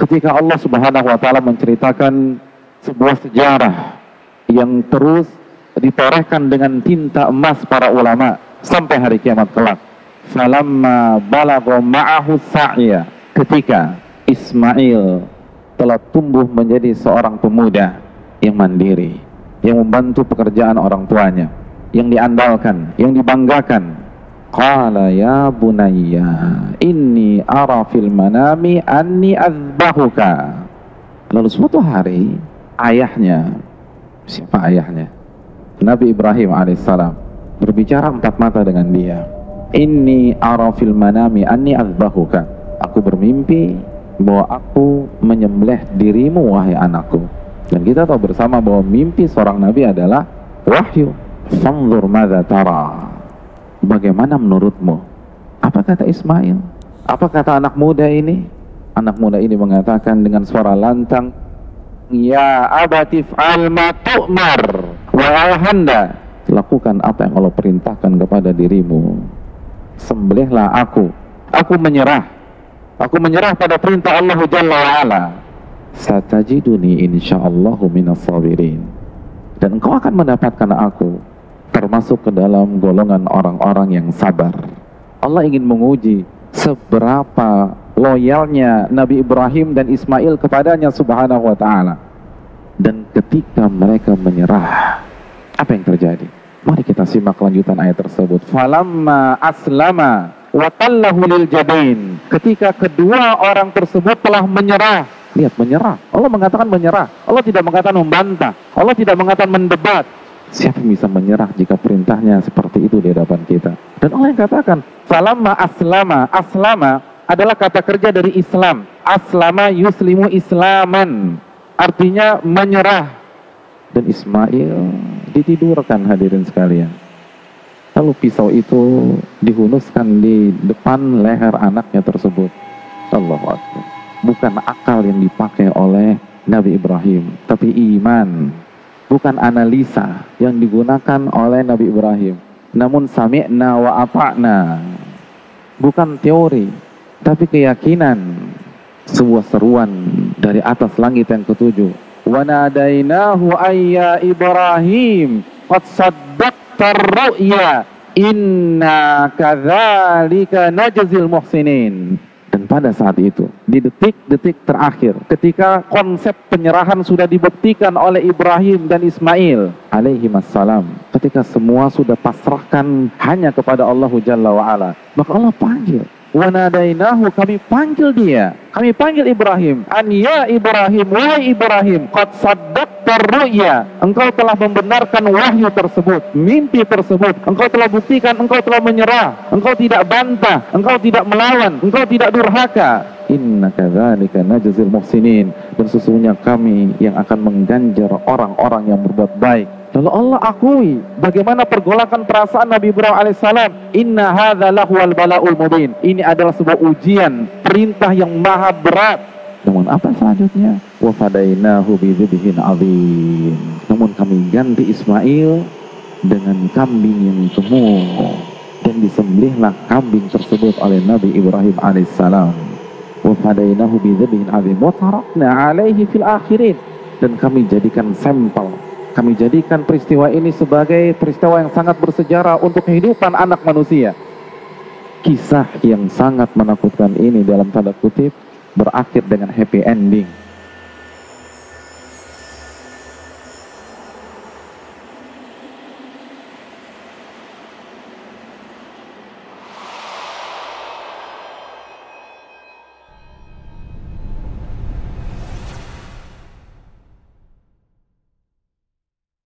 ketika Allah Subhanahu wa taala menceritakan sebuah sejarah yang terus ditorehkan dengan tinta emas para ulama sampai hari kiamat kelak. Falamma balagha ma'ahu sa'ya ketika Ismail telah tumbuh menjadi seorang pemuda yang mandiri, yang membantu pekerjaan orang tuanya, yang diandalkan, yang dibanggakan. Qala ya bunayya inni ara fil manami anni azbahuka. Lalu suatu hari ayahnya siapa ayahnya? Nabi Ibrahim alaihissalam berbicara empat mata dengan dia. Inni ara fil manami anni azbahuka. Aku bermimpi bahwa aku menyembelih dirimu wahai anakku. Dan kita tahu bersama bahwa mimpi seorang nabi adalah wahyu. Fanzur madza tara. Bagaimana menurutmu? Apa kata Ismail? Apa kata anak muda ini? Anak muda ini mengatakan dengan suara lantang, Ya abatif al tu'mar wa alhanda lakukan apa yang Allah perintahkan kepada dirimu sembelihlah aku aku menyerah aku menyerah pada perintah Allah Jalla wa ala satajiduni insyaallahu minas sabirin dan engkau akan mendapatkan aku termasuk ke dalam golongan orang-orang yang sabar. Allah ingin menguji seberapa loyalnya Nabi Ibrahim dan Ismail kepadanya subhanahu wa ta'ala. Dan ketika mereka menyerah, apa yang terjadi? Mari kita simak lanjutan ayat tersebut. Falamma aslama wa tallahu lil jabin. Ketika kedua orang tersebut telah menyerah, lihat menyerah. Allah mengatakan menyerah. Allah tidak mengatakan membantah. Allah tidak mengatakan mendebat. Siapa yang bisa menyerah jika perintahnya seperti itu di hadapan kita? Dan Allah yang katakan, Salama aslama. Aslama adalah kata kerja dari Islam. Aslama yuslimu islaman. Artinya menyerah. Dan Ismail ditidurkan hadirin sekalian. Lalu pisau itu dihunuskan di depan leher anaknya tersebut. Allah. Bukan akal yang dipakai oleh Nabi Ibrahim, tapi iman bukan analisa yang digunakan oleh Nabi Ibrahim. Namun sami'na wa ata'na bukan teori tapi keyakinan. Sebuah seruan dari atas langit yang ketujuh. Wa nadainahu ayya Ibrahim qad saddaqta ru'ya inna kadzalika najzil muhsinin pada saat itu, di detik-detik terakhir, ketika konsep penyerahan sudah dibuktikan oleh Ibrahim dan Ismail alaihi wassalam, ketika semua sudah pasrahkan hanya kepada Allah Jalla wa'ala, maka Allah panggil Wanadainahu kami panggil dia. Kami panggil Ibrahim. An ya Ibrahim, wahai Ibrahim, qad saddaqta ru'ya. Engkau telah membenarkan wahyu tersebut, mimpi tersebut. Engkau telah buktikan engkau telah menyerah. Engkau tidak bantah, engkau tidak melawan, engkau tidak durhaka. Inna kadzalika najzil muhsinin. Dan sesungguhnya kami yang akan mengganjar orang-orang yang berbuat baik Lalu Allah akui bagaimana pergolakan perasaan Nabi Ibrahim alaihissalam. Inna hadza lahwal balaul mubin. Ini adalah sebuah ujian, perintah yang maha berat. Namun apa selanjutnya? Wa fadainahu bidzibhin azim. Namun kami ganti Ismail dengan kambing yang gemuk dan disembelihlah kambing tersebut oleh Nabi Ibrahim alaihissalam. Wa fadainahu bidzibhin azim wa tarakna alaihi fil akhirin dan kami jadikan sampel kami jadikan peristiwa ini sebagai peristiwa yang sangat bersejarah untuk kehidupan anak manusia. Kisah yang sangat menakutkan ini dalam tanda kutip berakhir dengan happy ending.